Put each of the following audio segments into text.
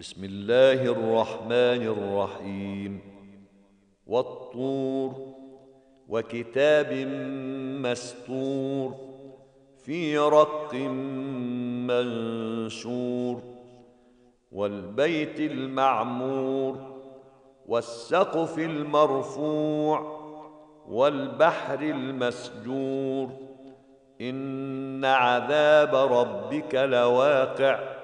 بسم الله الرحمن الرحيم. والطور وكتاب مسطور في رق منشور والبيت المعمور والسقف المرفوع والبحر المسجور. إن عذاب ربك لواقع.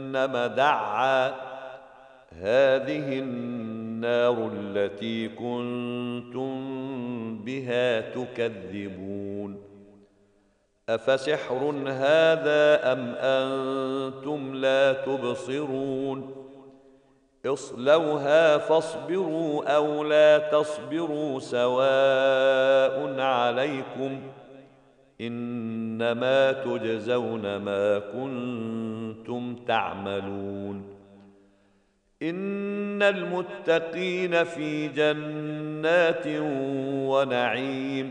دعا. هذه النار التي كنتم بها تكذبون. أفسحر هذا أم أنتم لا تبصرون؟ اصلوها فاصبروا أو لا تصبروا سواء عليكم إنما تجزون ما كنتم تعملون. إن المتقين في جنات ونعيم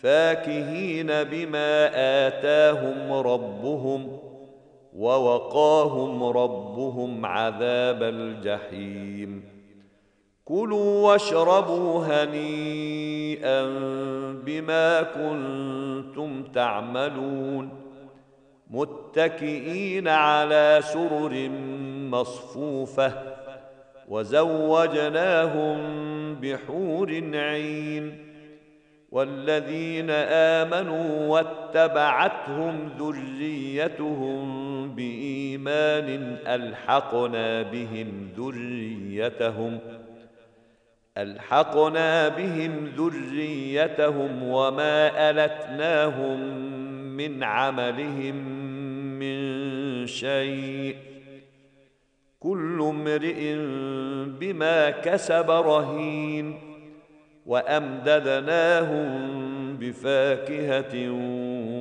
فاكهين بما آتاهم ربهم ووقاهم ربهم عذاب الجحيم. كلوا واشربوا هنيئا. بما كنتم تعملون متكئين على سرر مصفوفة وزوجناهم بحور عين والذين آمنوا واتبعتهم ذريتهم بإيمان ألحقنا بهم ذريتهم ألحقنا بهم ذريتهم وما ألتناهم من عملهم من شيء. كل امرئ بما كسب رهين. وأمددناهم بفاكهة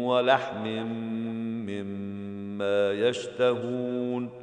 ولحم مما يشتهون.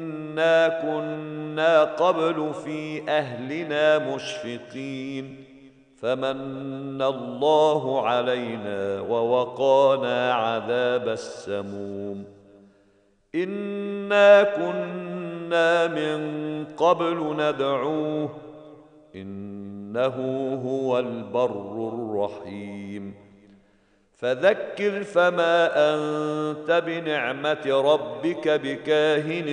انا كنا قبل في أهلنا مشفقين فمن الله علينا ووقانا عذاب السموم إنا كنا من قبل ندعوه إنه هو البر الرحيم فذكر فما أنت بنعمة ربك بكاهن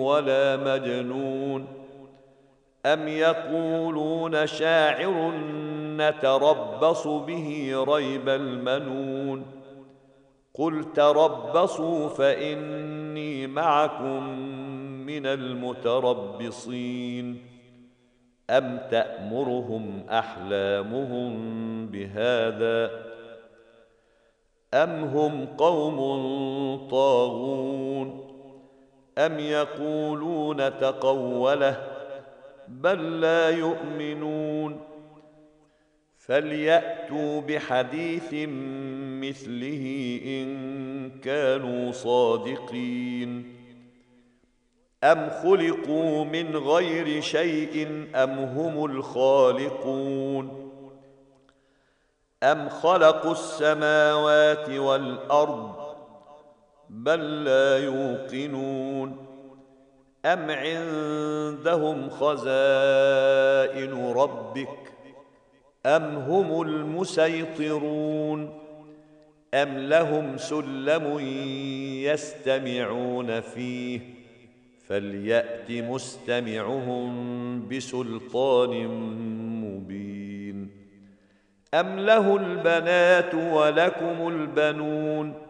ولا مجنون أم يقولون شاعر نتربص به ريب المنون قل تربصوا فإني معكم من المتربصين أم تأمرهم أحلامهم بهذا أم هم قوم طاغون ام يقولون تقوله بل لا يؤمنون فلياتوا بحديث مثله ان كانوا صادقين ام خلقوا من غير شيء ام هم الخالقون ام خلقوا السماوات والارض بل لا يوقنون. أم عندهم خزائن ربك؟ أم هم المسيطرون؟ أم لهم سلم يستمعون فيه؟ فليأت مستمعهم بسلطان مبين. أم له البنات ولكم البنون؟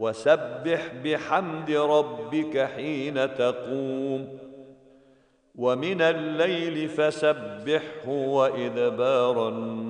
وسبح بحمد ربك حين تقوم. ومن الليل فسبحه وإدبار النار